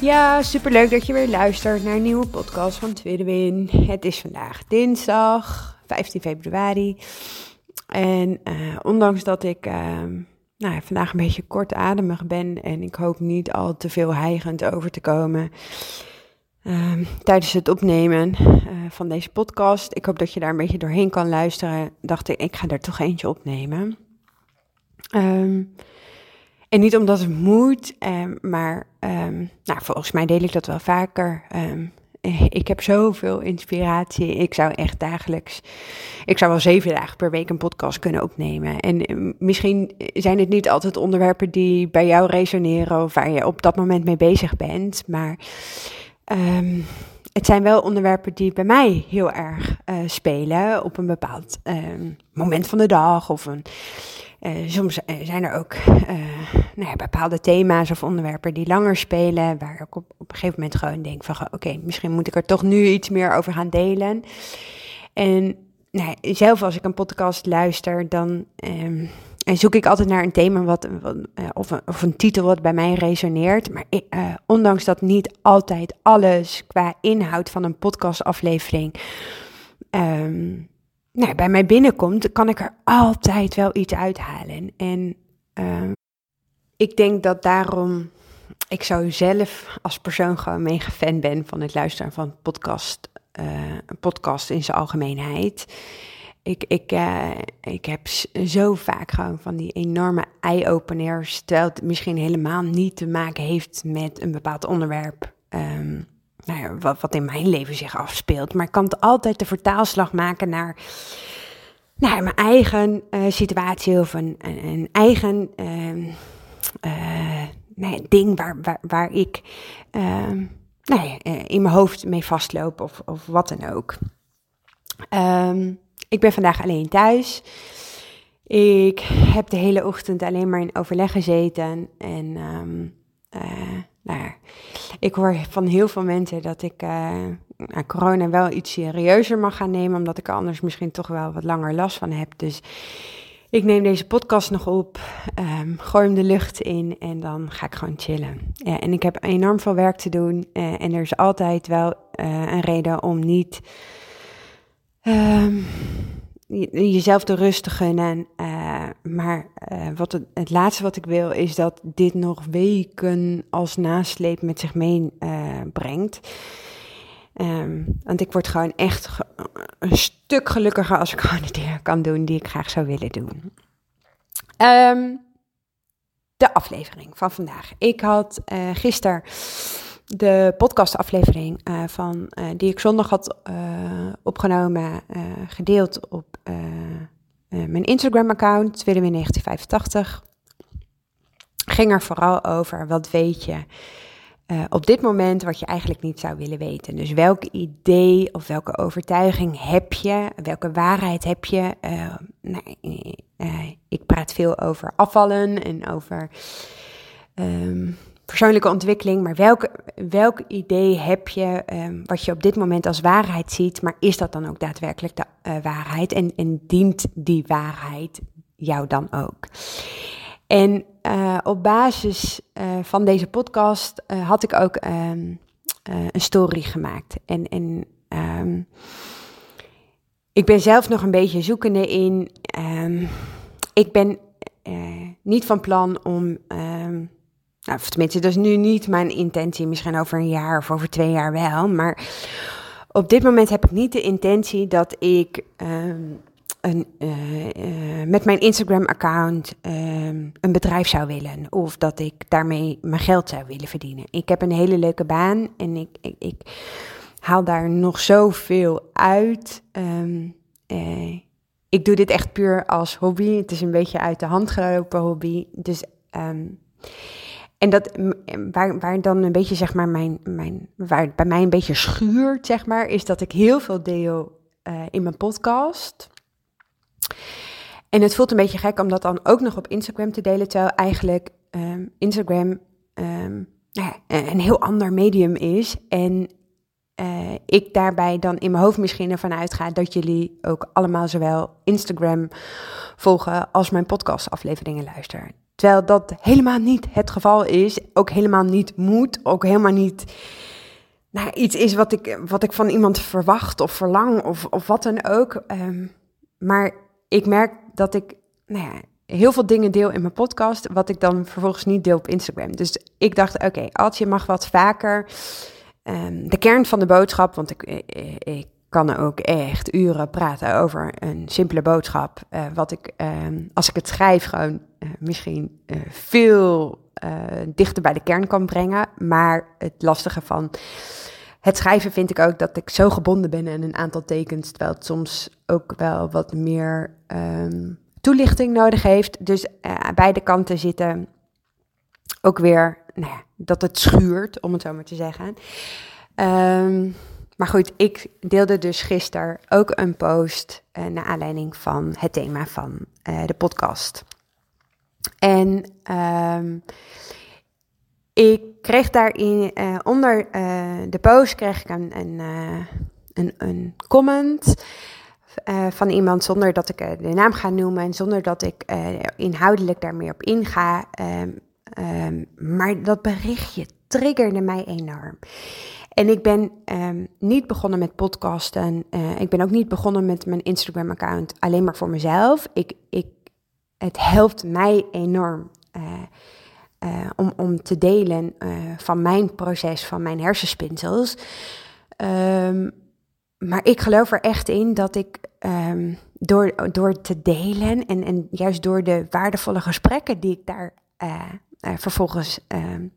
Ja, super leuk dat je weer luistert naar een nieuwe podcast van Tweede Win. Het is vandaag dinsdag, 15 februari. En uh, ondanks dat ik uh, nou, vandaag een beetje kortademig ben en ik hoop niet al te veel hijgend over te komen uh, tijdens het opnemen van deze podcast. Ik hoop dat je daar een beetje doorheen kan luisteren. Dacht ik, ik ga er toch eentje opnemen. Um, en niet omdat het moet, um, maar um, nou, volgens mij deel ik dat wel vaker. Um, ik heb zoveel inspiratie. Ik zou echt dagelijks, ik zou wel zeven dagen per week een podcast kunnen opnemen. En misschien zijn het niet altijd onderwerpen die bij jou resoneren of waar je op dat moment mee bezig bent. Maar het zijn wel onderwerpen die bij mij heel erg uh, spelen op een bepaald moment van de dag of een soms eh, zijn er ook uh, nou ja, bepaalde thema's of onderwerpen die langer spelen, waar ik op, op een gegeven moment gewoon denk van oké, misschien moet ik er toch nu iets meer over gaan delen. En nou, zelf als ik een podcast luister, dan um, zoek ik altijd naar een thema wat, of, een, of, een, titel wat bij mij resoneert. Maar ondanks dat niet altijd alles qua inhoud van een podcastaflevering um, nou, bij mij binnenkomt, kan ik er altijd wel iets uithalen. En uh, ik denk dat daarom ik zo zelf als persoon gewoon mega fan ben van het luisteren van podcast, uh, podcast in zijn algemeenheid. Ik, ik, uh, ik heb zo vaak gewoon van die enorme eye-openers, terwijl het misschien helemaal niet te maken heeft met een bepaald onderwerp. Um, nou ja, wat, wat in mijn leven zich afspeelt. Maar ik kan het altijd de vertaalslag maken naar, naar mijn eigen uh, situatie of een, een, eigen uh, uh, ding waar, waar, waar ik ehm, nou eh, in mijn hoofd mee vastloop of, of wat dan ook. Um, ik ben vandaag alleen thuis. Ik heb de hele ochtend alleen maar in overleg gezeten en um, ik hoor van heel veel mensen dat ik uh, nou, corona wel iets serieuzer mag gaan nemen, omdat ik er anders misschien toch wel wat langer last van heb. Dus ik neem deze podcast nog op, um, gooi hem de lucht in en dan ga ik gewoon chillen. En ik heb enorm veel werk te doen uh, en er is altijd wel uh, een reden om niet um, jezelf de rust te gunnen. Uh, maar uh, wat het, laatste wat ik wil is dat dit nog weken als nasleep met zich meebrengt. Uh, um, want ik word gewoon echt een stuk gelukkiger als ik gewoon de dingen kan doen die ik graag zou willen doen. Um, de aflevering van vandaag. Ik had uh, gisteren de podcastaflevering uh, van, uh, die ik zondag had uh, opgenomen, gedeeld op mijn Instagram-account, Tweede 1985. Ging er vooral over, wat weet je op dit moment wat je eigenlijk niet zou willen weten. Dus welk idee of welke overtuiging heb je, welke waarheid heb je? nou, ik praat veel over afvallen en over... Um, persoonlijke ontwikkeling, maar welk, welk idee heb je um, wat je op dit moment als waarheid ziet, maar is dat dan ook daadwerkelijk de uh, waarheid en, en dient die waarheid jou dan ook? En uh, op basis uh, van deze podcast had ik ook um, een story gemaakt. En, en um, ik ben zelf nog een beetje zoekende in. ik ben niet van plan om nou, tenminste, dat is nu niet mijn intentie. Misschien over een jaar of over twee jaar wel. Maar op dit moment heb ik niet de intentie dat ik um, een, uh, uh, met mijn Instagram-account um, een bedrijf zou willen. Of dat ik daarmee mijn geld zou willen verdienen. Ik heb een hele leuke baan en ik, ik, ik haal daar nog zoveel uit. Um, uh, ik doe dit echt puur als hobby. Het is een beetje uit de hand gelopen hobby. Dus, ehm, en dat, waar, waar dan een beetje, zeg maar, mijn, mijn, waar het bij mij een beetje schuurt, zeg maar, is dat ik heel veel deel uh, in mijn podcast. En het voelt een beetje gek om dat dan ook nog op Instagram te delen, terwijl eigenlijk um, Instagram um, nou een heel ander medium is. En uh, ik daarbij dan in mijn hoofd misschien ervan uitga dat jullie ook allemaal zowel Instagram volgen als mijn podcastafleveringen luisteren. Terwijl dat helemaal niet het geval is, ook helemaal niet moet, ook helemaal niet nou, iets is wat ik, wat ik van iemand verwacht of verlang of, of wat dan ook. Um, maar ik merk dat ik nou ja, heel veel dingen deel in mijn podcast, wat ik dan vervolgens niet deel op Instagram. Dus ik dacht, oké, als je mag wat vaker um, de kern van de boodschap, want ik, ik, eh, eh, ik, kan ook echt uren praten over een simpele boodschap, uh, wat ik, um, als ik het schrijf, gewoon misschien uh, veel dichter bij de kern kan brengen. Maar het lastige van het schrijven vind ik ook dat ik zo gebonden ben aan een aantal tekens, terwijl het soms ook wel wat meer um, toelichting nodig heeft. Dus uh, beide kanten zitten ook weer, nou ja, dat het schuurt, om het zo maar te zeggen. Um, maar goed, ik deelde dus gisteren ook een post uh, naar aanleiding van het thema van de podcast. En um, ik kreeg daarin uh, onder de post kreeg ik een, een, een, een comment van iemand zonder dat ik de naam ga noemen en zonder dat ik inhoudelijk daar meer op inga. Um, um, maar dat berichtje triggerde mij enorm. En ik ben niet begonnen met podcasten. ik ben ook niet begonnen met mijn Instagram-account alleen maar voor mezelf. Ik, ik, het helpt mij enorm om, om te delen van mijn proces, van mijn hersenspinsels. Um, maar ik geloof er echt in dat ik um, door, door te delen en, en juist door de waardevolle gesprekken die ik daar vervolgens um,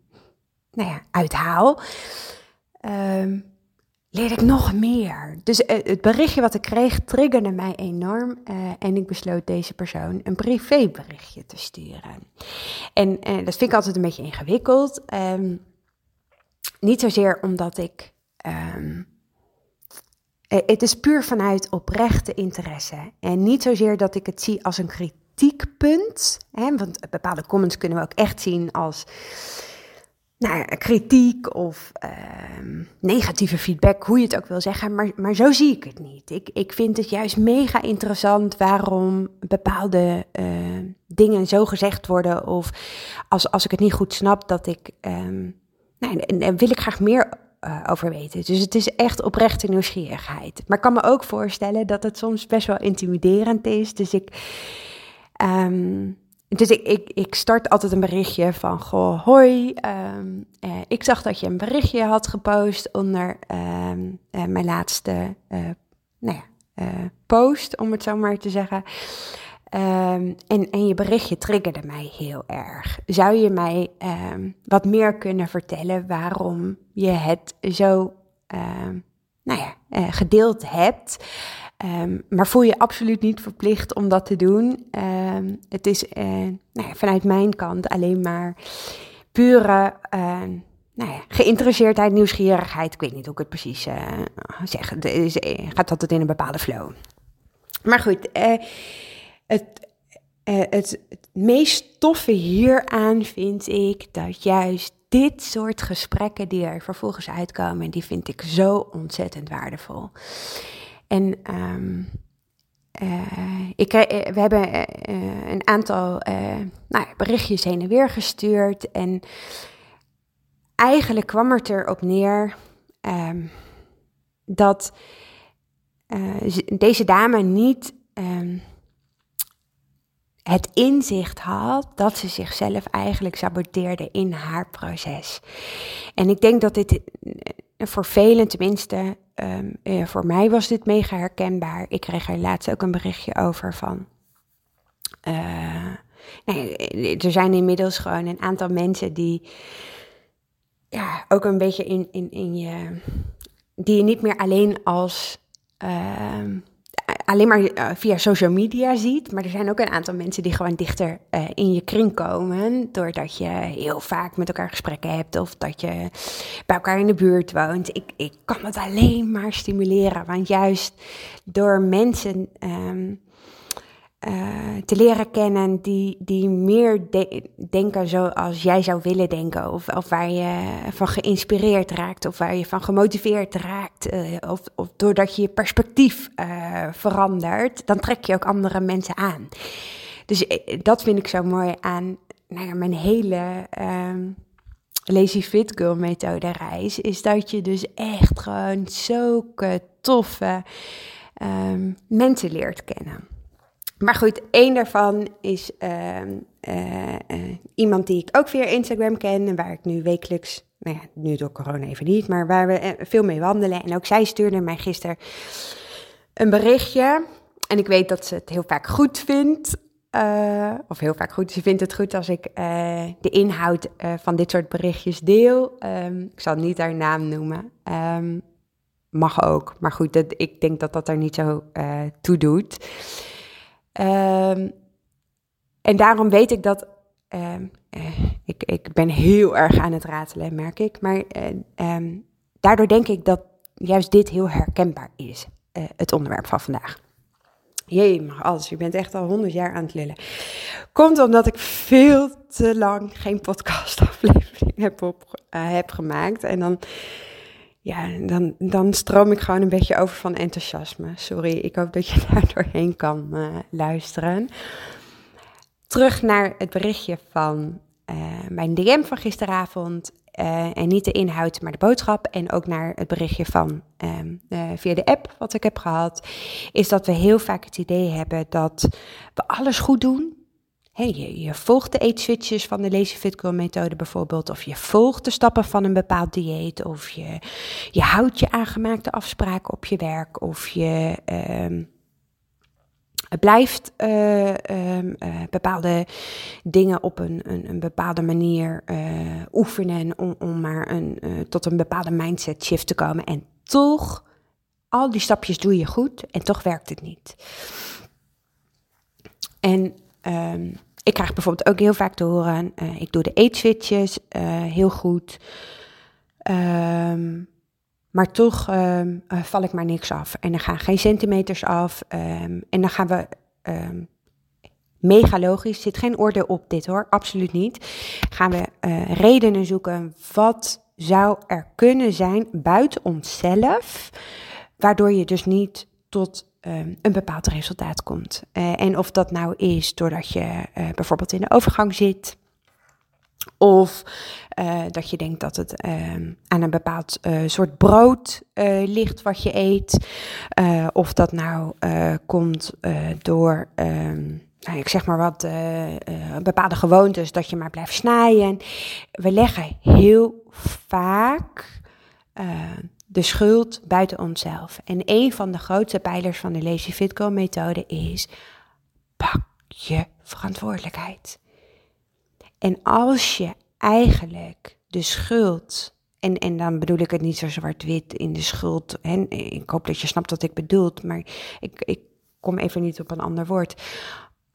nou ja, uithaal, leer ik nog meer. Dus uh, het berichtje wat ik kreeg triggerde mij enorm en ik besloot deze persoon een privéberichtje te sturen. En dat vind ik altijd een beetje ingewikkeld. niet zozeer omdat ik. Um, eh, het is puur vanuit oprechte interesse. En niet zozeer dat ik het zie als een kritiekpunt. Hè, want bepaalde comments kunnen we ook echt zien als nou, kritiek of uh, negatieve feedback, hoe je het ook wil zeggen. Maar, maar zo zie ik het niet. Ik, ik vind het juist mega interessant waarom bepaalde uh, dingen zo gezegd worden. Of als, als ik het niet goed snap, dat ik. Um, en wil ik graag meer uh, over weten. Dus het is echt oprechte nieuwsgierigheid. Maar ik kan me ook voorstellen dat het soms best wel intimiderend is. Dus ik. Dus ik, ik, ik start altijd een berichtje van, goh, hoi, um, uh, ik zag dat je een berichtje had gepost onder um, uh, mijn laatste uh, nou ja, post, om het zo maar te zeggen. Um, en, en je berichtje triggerde mij heel erg. Zou je mij wat meer kunnen vertellen waarom je het zo nou ja, gedeeld hebt? Maar voel je absoluut niet verplicht om dat te doen. het is uh, nou ja, vanuit mijn kant alleen maar pure nou ja, geïnteresseerdheid, nieuwsgierigheid. Ik weet niet hoe ik het precies uh, zeg. Het is, gaat altijd in een bepaalde flow. Maar goed, het, het, het meest toffe hieraan vind ik dat juist dit soort gesprekken die er vervolgens uitkomen, die vind ik zo ontzettend waardevol. En um, uh, ik, uh, we hebben uh, een aantal nou, berichtjes heen en weer gestuurd. En eigenlijk kwam het erop neer um, dat deze dame niet um, het inzicht had dat ze zichzelf eigenlijk saboteerde in haar proces. En ik denk dat dit eh, voor velen, tenminste um, uh, voor mij was dit mega herkenbaar. Ik kreeg er laatst ook een berichtje over van. Uh, nee, er zijn inmiddels gewoon een aantal mensen die ja, ook een beetje in, in, in je. die je niet meer alleen als. Uh, alleen maar eh, via social media ziet. Maar er zijn ook een aantal mensen die gewoon dichter uh, in je kring komen. Doordat je heel vaak met elkaar gesprekken hebt. Of dat je bij elkaar in de buurt woont. Ik, ik kan het alleen maar stimuleren. Want juist door mensen. Um, uh, te leren kennen die, die meer de denken zoals jij zou willen denken. Of, of waar je van geïnspireerd raakt, of waar je van gemotiveerd raakt. Uh, of, of doordat je je perspectief uh, verandert, dan trek je ook andere mensen aan. Dus dat vind ik zo mooi aan nou mijn hele um, Lazy Fit Girl methode reis. Is dat je dus echt gewoon zulke toffe um, mensen leert kennen. Maar goed, één daarvan is uh, uh, uh, iemand die ik ook via Instagram ken en waar ik nu wekelijks, nou ja, nu door corona even niet, maar waar we eh, veel mee wandelen. En ook zij stuurde mij gisteren een berichtje. En ik weet dat ze het heel vaak goed vindt. Of heel vaak goed. Ze vindt het goed als ik de inhoud van dit soort berichtjes deel. Um, ik zal niet haar naam noemen. Um, mag ook. Maar goed, dat, ik denk dat dat er niet zo toe doet. Um, en daarom weet ik dat. Um, uh, ik, ik ben heel erg aan het ratelen, merk ik. Maar uh, um, daardoor denk ik dat juist dit heel herkenbaar is. Uh, het onderwerp van vandaag. Jee, maar alles. Je bent echt al honderd jaar aan het lullen. Komt omdat ik veel te lang geen podcastaflevering heb, op, heb gemaakt. En dan ja, dan, dan stroom ik gewoon een beetje over van enthousiasme. Sorry, ik hoop dat je daar doorheen kan uh, luisteren. Terug naar het berichtje van uh, mijn DM van gisteravond. Uh, en niet de inhoud, maar de boodschap. En ook naar het berichtje van um, via de app wat ik heb gehad. Is dat we heel vaak het idee hebben dat we alles goed doen Hey, je, volgt de eetswitches van de Lazy Fit Girl methode bijvoorbeeld, of je volgt de stappen van een bepaald dieet, of je, je houdt je aangemaakte afspraken op je werk, of je uh, blijft uh, uh, bepaalde dingen op een, een, een bepaalde manier eh, oefenen om, om maar een, eh, tot een bepaalde mindset shift te komen. En toch, al die stapjes doe je goed en toch werkt het niet. En Um, ik krijg bijvoorbeeld ook heel vaak te horen, uh, ik doe de eetswitches uh, heel goed. Um, maar toch um, uh, val ik maar niks af. En er gaan geen centimeters af. en dan gaan we mega logisch, zit geen orde op dit hoor, absoluut niet. Gaan we redenen zoeken, wat zou er kunnen zijn buiten onszelf, waardoor je dus niet tot um, een bepaald resultaat komt. Uh, en of dat nou is doordat je uh, bijvoorbeeld in de overgang zit. Of uh, dat je denkt dat het ehm, aan een bepaald soort brood ligt wat je eet. of dat nou komt door, um, nou, ik zeg maar wat, bepaalde gewoontes, dat je maar blijft snijden. We leggen heel vaak de schuld buiten onszelf. En een van de grootste pijlers van de Lazy Fitco methode is: pak je verantwoordelijkheid. En als je eigenlijk de schuld, en, en dan bedoel ik het niet zo zwart-wit in de schuld, en ik hoop dat je snapt wat ik bedoel, maar ik, ik kom even niet op een ander woord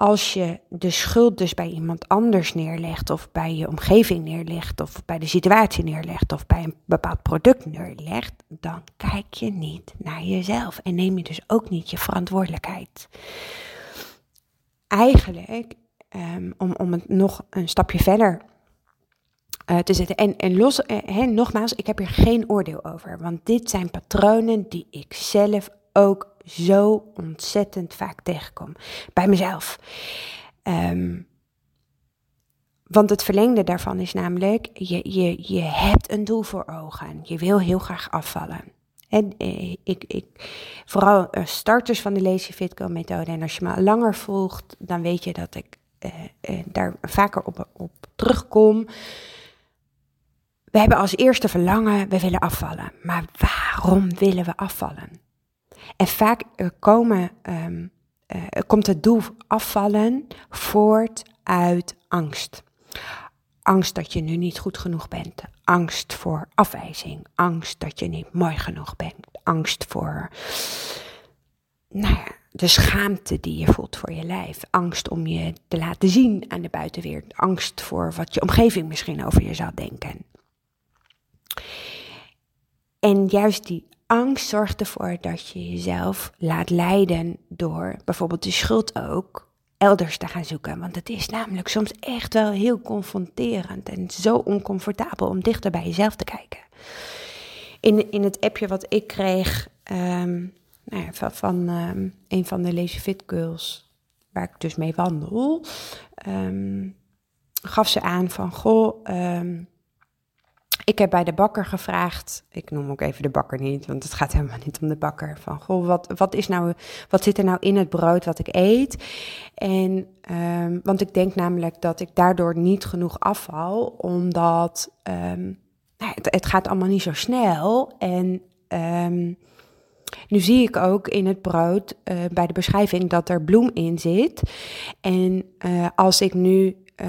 als je de schuld dus bij iemand anders neerlegt, of bij je omgeving neerlegt, of bij de situatie neerlegt, of bij een bepaald product neerlegt, dan kijk je niet naar jezelf en neem je dus ook niet je verantwoordelijkheid. Eigenlijk, um, om, om het nog een stapje verder uh, te zetten. En, en los, uh, nogmaals, ik heb hier geen oordeel over, want dit zijn patronen die ik zelf ook zo ontzettend vaak tegenkom. Bij mezelf. Um, want het verlengde daarvan is namelijk, je, je, je hebt een doel voor ogen. Je wil heel graag afvallen. En eh, ik, ik, vooral eh, starters van de Lazy Fit Girl methode. En als je me langer volgt, dan weet je dat ik eh, eh, daar vaker op, op terugkom. We hebben als eerste verlangen, we willen afvallen. Maar waarom willen we afvallen? En vaak uh, komen, um, uh, komt het doel afvallen voort uit angst. Angst dat je nu niet goed genoeg bent. Angst voor afwijzing. Angst dat je niet mooi genoeg bent. Angst voor, nou ja, de schaamte die je voelt voor je lijf. Angst om je te laten zien aan de buitenwereld. Angst voor wat je omgeving misschien over je zou denken. En juist die angst zorgt ervoor dat je jezelf laat leiden door bijvoorbeeld de schuld ook elders te gaan zoeken. Want het is namelijk soms echt wel heel confronterend en zo oncomfortabel om dichter bij jezelf te kijken. In, in het appje wat ik kreeg ehm, nou ja, van, van ehm, een van de Lazy Fit Girls, waar ik dus mee wandel, um, gaf ze aan van, goh, ik heb bij de bakker gevraagd, ik noem ook even de bakker niet, want het gaat helemaal niet om de bakker. Van goh, wat, wat, is nou, wat zit er nou in het brood wat ik eet? En, um, want ik denk namelijk dat ik daardoor niet genoeg afval, omdat um, het, het, gaat allemaal niet zo snel. En um, nu zie ik ook in het brood uh, bij de beschrijving dat er bloem in zit. En uh, als ik nu uh,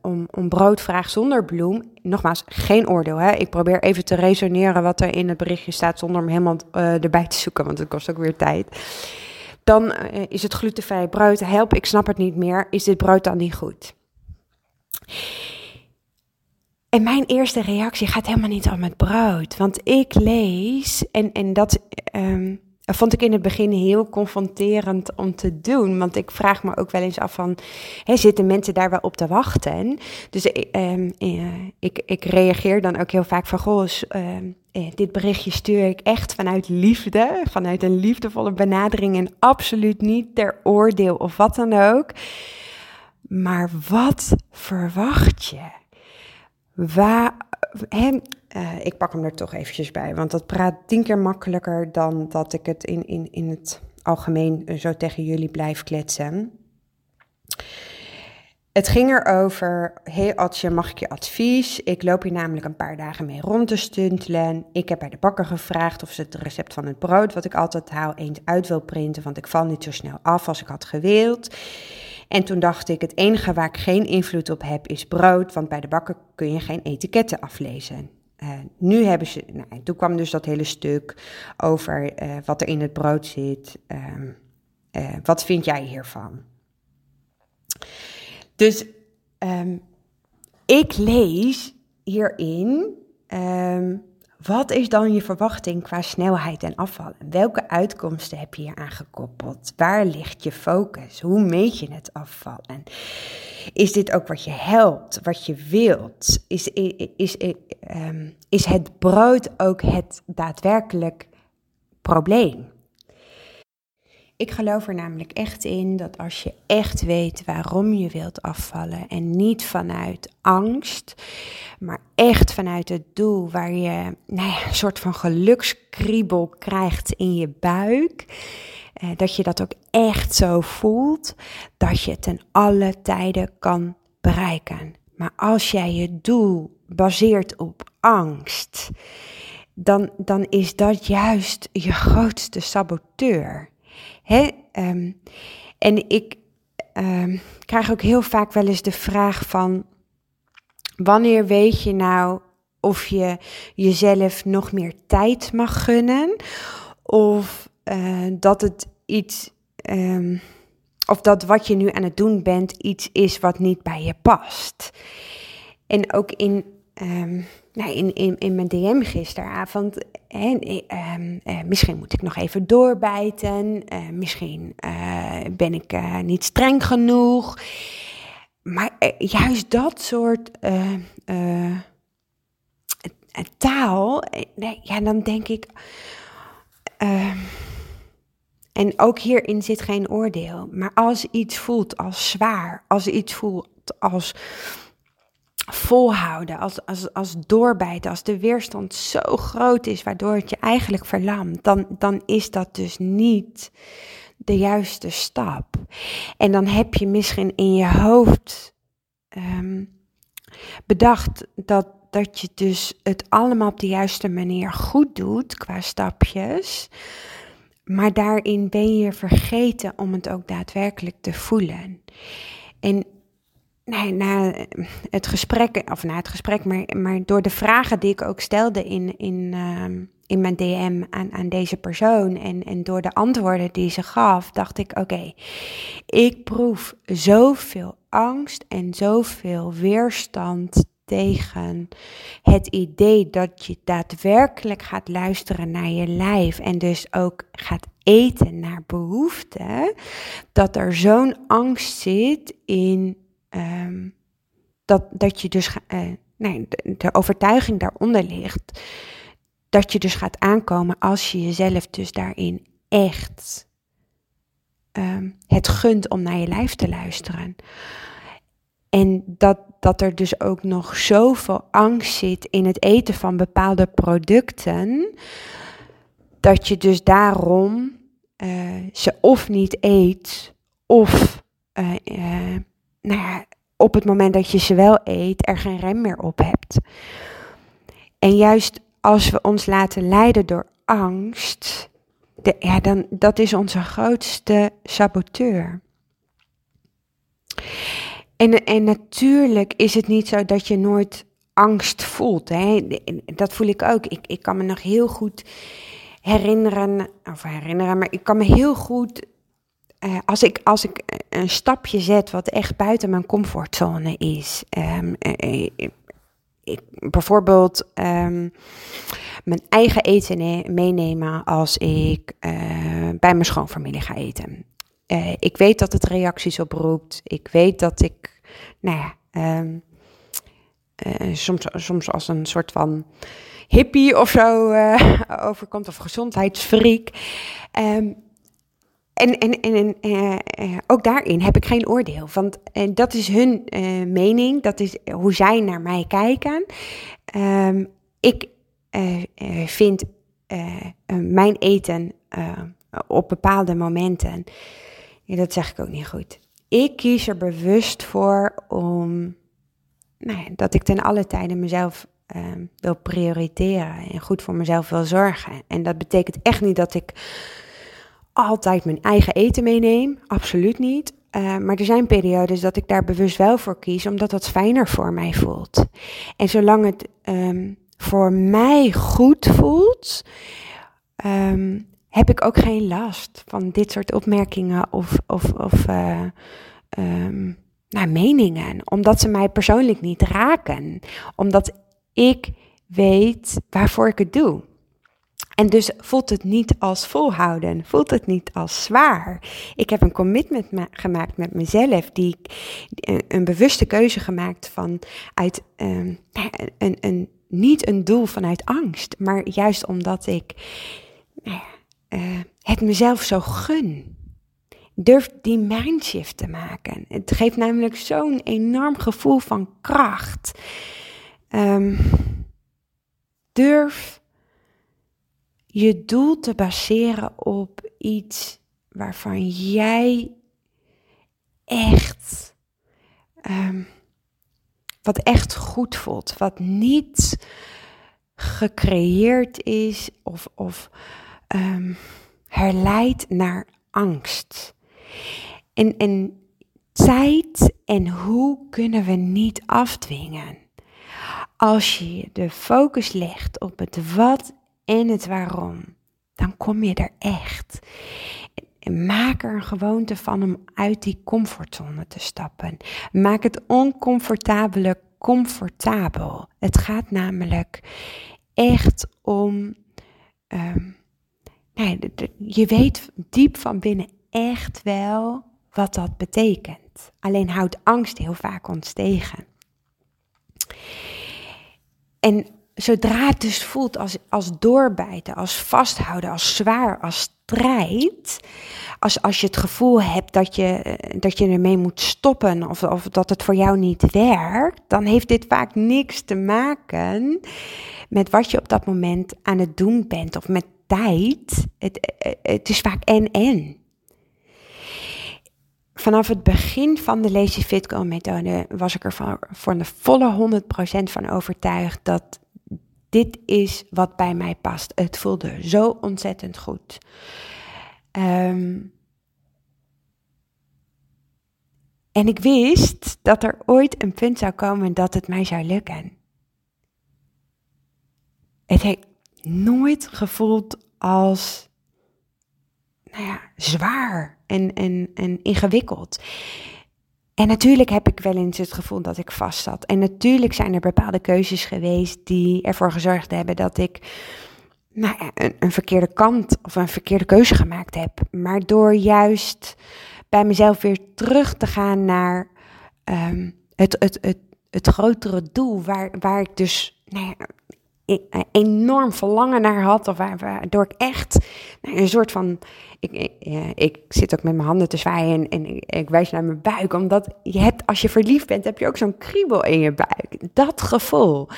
om, om brood vraag zonder bloem. Nogmaals, geen oordeel. Hè? Ik probeer even te resoneren wat er in het berichtje staat zonder hem helemaal uh, erbij te zoeken, want het kost ook weer tijd. Dan uh, is het glutenvrij brood. Help, ik snap het niet meer. Is dit brood dan niet goed? En mijn eerste reactie gaat helemaal niet om het brood. Want ik lees, en, en dat. Um, vond ik in het begin heel confronterend om te doen. Want ik vraag me ook wel eens af van, hè, zitten mensen daar wel op te wachten? Dus uh, ik, ik reageer dan ook heel vaak van, goh, uh, dit berichtje stuur ik echt vanuit liefde, vanuit een liefdevolle benadering en absoluut niet ter oordeel of wat dan ook. Maar wat verwacht je? Waar, uh, ik pak hem er toch eventjes bij, want dat praat tien keer makkelijker dan dat ik het in, in, in het algemeen zo tegen jullie blijf kletsen. Het ging erover, hey Atje, mag ik je advies? Ik loop hier namelijk een paar dagen mee rond te stuntelen. Ik heb bij de bakker gevraagd of ze het recept van het brood wat ik altijd haal eens uit wil printen, want ik val niet zo snel af als ik had gewild. En toen dacht ik, het enige waar ik geen invloed op heb is brood, want bij de bakker kun je geen etiketten aflezen. Uh, nu hebben ze, nou, toen kwam dus dat hele stuk over uh, wat er in het brood zit. Um, uh, wat vind jij hiervan? Dus um, ik lees hierin um, wat is dan je verwachting qua snelheid en afval? Welke uitkomsten heb je hier aan gekoppeld? Waar ligt je focus? Hoe meet je het afval? Is dit ook wat je helpt, wat je wilt? Is, is, is, um, is het brood ook het daadwerkelijk probleem? Ik geloof er namelijk echt in dat als je echt weet waarom je wilt afvallen en niet vanuit angst, maar echt vanuit het doel waar je nou ja, een soort van gelukskriebel krijgt in je buik, eh, dat je dat ook echt zo voelt, dat je ten alle tijden kan bereiken. Maar als jij je doel baseert op angst, dan, dan is dat juist je grootste saboteur. Um, en ik um, krijg ook heel vaak wel eens de vraag van, wanneer weet je nou of je jezelf nog meer tijd mag gunnen? Of uh, dat het iets, um, of dat wat je nu aan het doen bent iets is wat niet bij je past. En ook in nou, in, in, in mijn DM gisteravond. En, um, uh, misschien moet ik nog even doorbijten. Uh, misschien uh, ben ik niet streng genoeg. Maar juist dat soort taal, ja, dan denk ik. Ehm, en ook hierin zit geen oordeel. Maar als iets voelt als zwaar, als iets voelt als volhouden, als, als, als doorbijten, als de weerstand zo groot is, waardoor het je eigenlijk verlamt, dan, dan is dat dus niet de juiste stap. En dan heb je misschien in je hoofd um, bedacht dat, dat je dus het allemaal op de juiste manier goed doet qua stapjes. Maar daarin ben je vergeten om het ook daadwerkelijk te voelen. En nee, na het gesprek, of na het gesprek, maar, maar door de vragen die ik ook stelde in, in, uh, in mijn DM aan, aan deze persoon. En, en door de antwoorden die ze gaf, dacht ik: oké, ik proef zoveel angst en zoveel weerstand tegen het idee dat je daadwerkelijk gaat luisteren naar je lijf en dus ook gaat eten naar behoefte, dat er zo'n angst zit in um, dat, dat je dus, uh, nee, de, overtuiging daaronder ligt, dat je dus gaat aankomen als je jezelf dus daarin echt um, het gunt om naar je lijf te luisteren. En dat, dat er dus ook nog zoveel angst zit in het eten van bepaalde producten, dat je dus daarom uh, ze of niet eet, of uh, nou ja, op het moment dat je ze wel eet, er geen rem meer op hebt. En juist als we ons laten leiden door angst, de, ja, dan, dat is onze grootste saboteur. En, en natuurlijk is het niet zo dat je nooit angst voelt. Hè? Dat voel ik ook. Ik, ik kan me nog heel goed herinneren, of herinneren, maar ik kan me heel goed, uh, als, ik, als ik een stapje zet wat echt buiten mijn comfortzone is. Um, uh, ik, bijvoorbeeld um, mijn eigen eten meenemen als ik bij mijn schoonfamilie ga eten. Ik weet dat het reacties oproept. Ik weet dat ik, nou ja, uh, soms, soms als een soort van hippie of zo overkomt, of gezondheidsfreak. Um, en, en, en, en ook daarin heb ik geen oordeel. Want dat is hun mening, dat is hoe zij naar mij kijken. Um, ik vind mijn eten op bepaalde momenten ja, dat zeg ik ook niet goed. Ik kies er bewust voor om, nou ja, dat ik ten alle tijden mezelf uh, wil prioriteren en goed voor mezelf wil zorgen. En dat betekent echt niet dat ik altijd mijn eigen eten meeneem, absoluut niet. Uh, maar er zijn periodes dat ik daar bewust wel voor kies, omdat dat fijner voor mij voelt. En zolang het um, voor mij goed voelt, um, heb ik ook geen last van dit soort opmerkingen of, of, of uh, um, nou, meningen. Omdat ze mij persoonlijk niet raken. Omdat ik weet waarvoor ik het doe. En dus voelt het niet als volhouden, voelt het niet als zwaar. Ik heb een commitment gemaakt met mezelf, die ik, een bewuste keuze gemaakt van uit um, een, een, niet een doel vanuit angst, maar juist omdat ik nou uh, het mezelf zo gun. Durf die mindshift te maken. Het geeft namelijk zo'n enorm gevoel van kracht. Um, durf je doel te baseren op iets waarvan jij echt, um, wat echt goed voelt, wat niet gecreëerd is of, of um, herleidt naar angst. En, en tijd en hoe kunnen we niet afdwingen? Als je de focus legt op het wat en het waarom, dan kom je er echt. En maak er een gewoonte van om uit die comfortzone te stappen. Maak het oncomfortabele comfortabel. Het gaat namelijk echt om um, nee, je weet diep van binnen echt wel wat dat betekent. Alleen houdt angst heel vaak ons tegen. En zodra het dus voelt als, als doorbijten, als vasthouden, als zwaar, als strijd. Als, als je het gevoel hebt dat je, dat je ermee moet stoppen of, of dat het voor jou niet werkt, dan heeft dit vaak niks te maken met wat je op dat moment aan het doen bent of met tijd. Het, het is vaak en-en. Vanaf het begin van de Lazy Fit Girl methode was ik er voor de volle 100% van overtuigd dat dit is wat bij mij past. Het voelde zo ontzettend goed. Um, en ik wist dat er ooit een punt zou komen dat het mij zou lukken. Het, nooit gevoeld als nou ja, zwaar en, en, en ingewikkeld. En natuurlijk heb ik wel eens het gevoel dat ik vast zat. En natuurlijk zijn er bepaalde keuzes geweest die ervoor gezorgd hebben dat ik nou een, verkeerde kant of een verkeerde keuze gemaakt heb. Maar door juist bij mezelf weer terug te gaan naar um, het, het, het, het grotere doel, waar, waar ik dus nou enorm verlangen naar had. Of waardoor ik echt nou, een soort van. Ik, ik, ik, zit ook met mijn handen te zwaaien en, en ik, wijs naar mijn buik. Omdat je hebt, als je verliefd bent, heb je ook zo'n kriebel in je buik. Dat gevoel.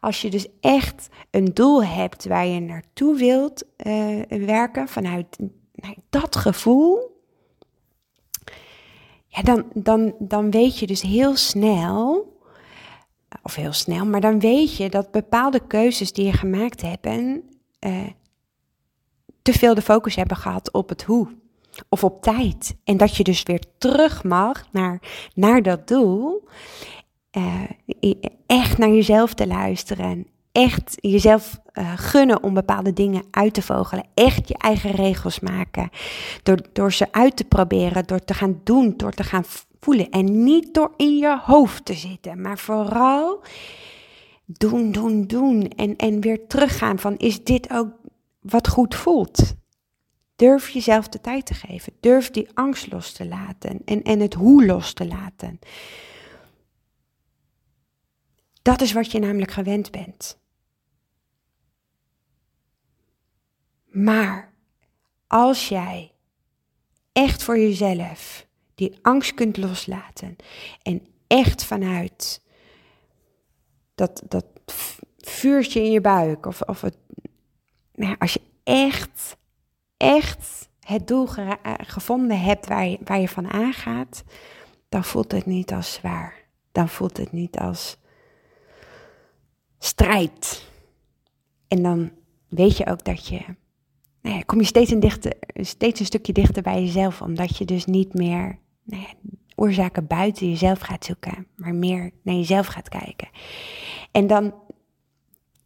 Als je dus echt een doel hebt waar je naartoe wilt uh, werken, vanuit nou, dat gevoel. Ja, dan, dan, dan weet je dus heel snel of heel snel, maar dan weet je dat bepaalde keuzes die je gemaakt hebt en uh, te veel de focus hebben gehad op het hoe of op tijd. En dat je dus weer terug mag naar, naar dat doel. Uh, echt naar jezelf te luisteren. Echt jezelf uh, gunnen om bepaalde dingen uit te vogelen. Echt je eigen regels maken. Door, door ze uit te proberen, door te gaan doen, door te gaan voelen. En niet door in je hoofd te zitten, maar vooral doen, doen, doen. En, en weer teruggaan van is dit ook wat goed voelt? Durf jezelf de tijd te geven. Durf die angst los te laten en, en het hoe los te laten. Dat is wat je namelijk gewend bent. Maar als jij echt voor jezelf die angst kunt loslaten en echt vanuit dat, dat vuurtje in je buik of, of het, nou, als je echt, echt het doel eh, gevonden hebt waar je, waar je van aangaat, dan voelt het niet als zwaar. Dan voelt het niet als strijd. En dan weet je ook dat je, nou ja, kom je steeds een, dichter, steeds een stukje dichter bij jezelf, omdat je dus niet meer nou ja, oorzaken buiten jezelf gaat zoeken, maar meer naar jezelf gaat kijken. En dan,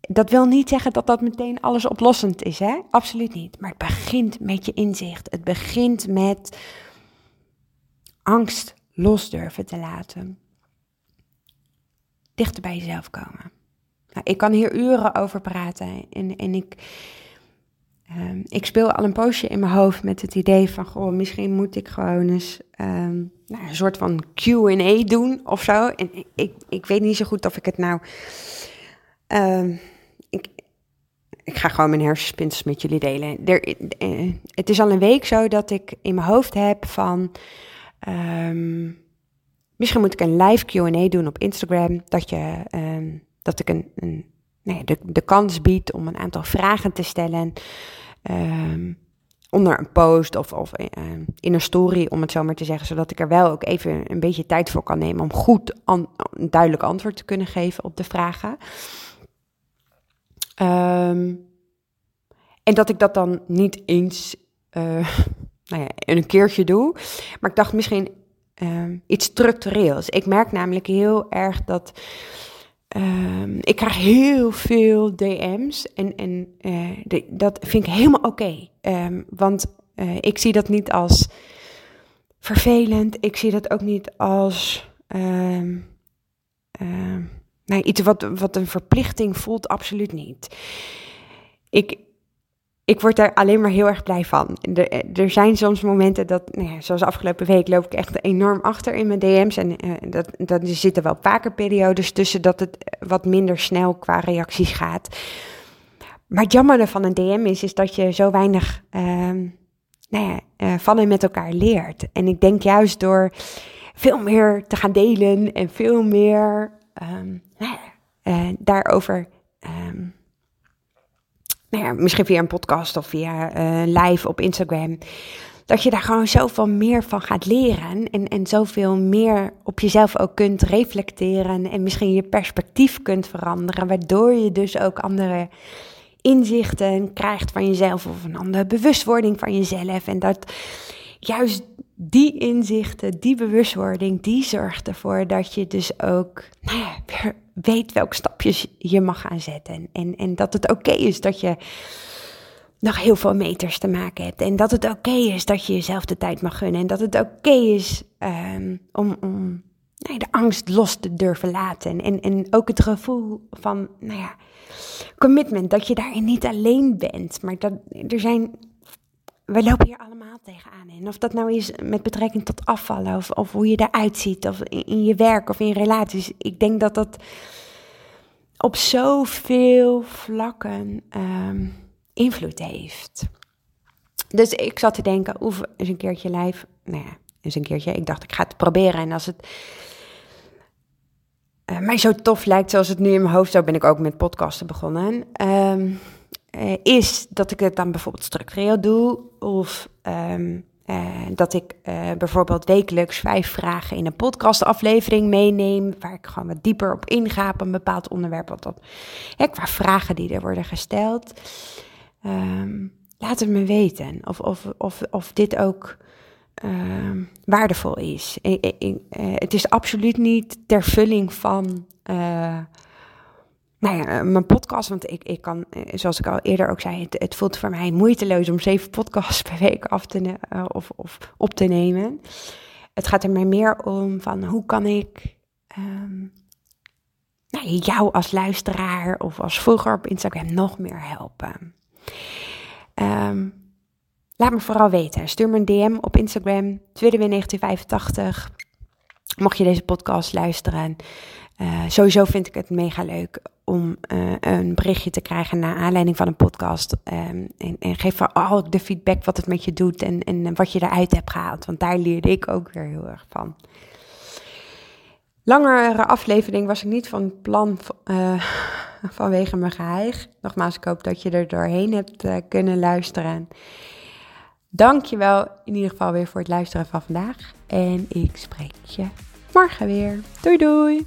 dat wil niet zeggen dat dat meteen alles oplossend is, hè? Absoluut niet. Maar het begint met je inzicht. Het begint met angst los durven te laten. Dichter bij jezelf komen. Nou, ik kan hier uren over praten en, en ik Um, ik speel al een poosje in mijn hoofd met het idee van, goh, misschien moet ik gewoon eens um, nou, een soort van Q&A doen of zo. En ik, ik, weet niet zo goed of ik het nou... Um, ik, ik ga gewoon mijn hersenspinsels met jullie delen. Er, eh, het is al een week zo dat ik in mijn hoofd heb van... misschien moet ik een live Q&A doen op Instagram. Dat, je, dat ik een, een nee, de, de kans biedt om een aantal vragen te stellen. Um, onder een post of, of uh, in een story, om het zo maar te zeggen. Zodat ik er wel ook even een beetje tijd voor kan nemen om goed een duidelijk antwoord te kunnen geven op de vragen. Um, en dat ik dat dan niet eens uh, nou ja, een keertje doe. Maar ik dacht misschien iets structureels. Ik merk namelijk heel erg dat Um, ik krijg heel veel DM's en, en uh, dat vind ik helemaal oké. Um, want uh, ik zie dat niet als vervelend. Ik zie dat ook niet als um, nou, iets wat, wat een verplichting voelt. Absoluut niet. Ik, ik word daar alleen maar heel erg blij van. Er, er zijn soms momenten dat, nou ja, zoals afgelopen week, loop ik echt enorm achter in mijn DM's. En uh, dat, dat, er zitten wel vaker periodes tussen dat het wat minder snel qua reacties gaat. Maar het jammer van een DM is, is dat je zo weinig uh, nou ja, uh, van en met elkaar leert. En ik denk juist door veel meer te gaan delen en veel meer um, daarover. Um, nou misschien via een podcast of via uh, live op Instagram. Dat je daar gewoon zoveel meer van gaat leren. En, en zoveel meer op jezelf ook kunt reflecteren. En misschien je perspectief kunt veranderen. Waardoor je dus ook andere inzichten krijgt van jezelf. Of een andere bewustwording van jezelf. En dat juist die inzichten, die bewustwording, die zorgt ervoor dat je dus ook nou ja, weet welke stapjes je mag gaan zetten. En, en dat het oké is dat je nog heel veel meters te maken hebt. En dat het oké is dat je jezelf de tijd mag gunnen. En dat het oké is um, om, om nou de angst los te durven laten. En, en ook het gevoel van, nou ja, commitment. Dat je daarin niet alleen bent. Maar dat er zijn we lopen hier allemaal tegenaan. En of dat nou is met betrekking tot afvallen, of, of hoe je eruit ziet, of in, je werk of in relaties. Ik denk dat dat op zoveel vlakken um, invloed heeft. Dus ik zat te denken, oefen eens een keertje live. Nou ja, eens een keertje. Ik dacht, ik ga het proberen. En als het uh, mij zo tof lijkt zoals het nu in mijn hoofd, zo ben ik ook met podcasten begonnen. Um, uh, is dat ik het dan bijvoorbeeld structureel doe. Of um, uh, dat ik uh, bijvoorbeeld wekelijks vijf vragen in een podcastaflevering meeneem. Waar ik gewoon wat dieper op inga op een bepaald onderwerp. Wat dat, hè, qua vragen die er worden gesteld. Um, laat het me weten of, of, of, of dit ook uh, waardevol is. Het is absoluut niet ter vulling van nou ja, mijn podcast. Want ik, ik kan, zoals ik al eerder ook zei, het, het voelt voor mij moeiteloos om zeven podcasts per week af te, of, of op te nemen. Het gaat er mij meer om van hoe kan ik um, nou, jou als luisteraar of als volger op Instagram nog meer helpen. Um, laat me vooral weten. Stuur me een DM op Instagram, TwitterWin1985. Mocht je deze podcast luisteren. Uh, sowieso vind ik het mega leuk om uh, een berichtje te krijgen naar aanleiding van een podcast. Um, en, en, geef vooral de feedback wat het met je doet en, en wat je eruit hebt gehaald. Want daar leerde ik ook weer heel erg van. Langere aflevering was ik niet van plan uh, vanwege mijn geheig. Nogmaals, ik hoop dat je er doorheen hebt kunnen luisteren. Dankjewel in ieder geval weer voor het luisteren van vandaag. En ik spreek je morgen weer. Doei doei!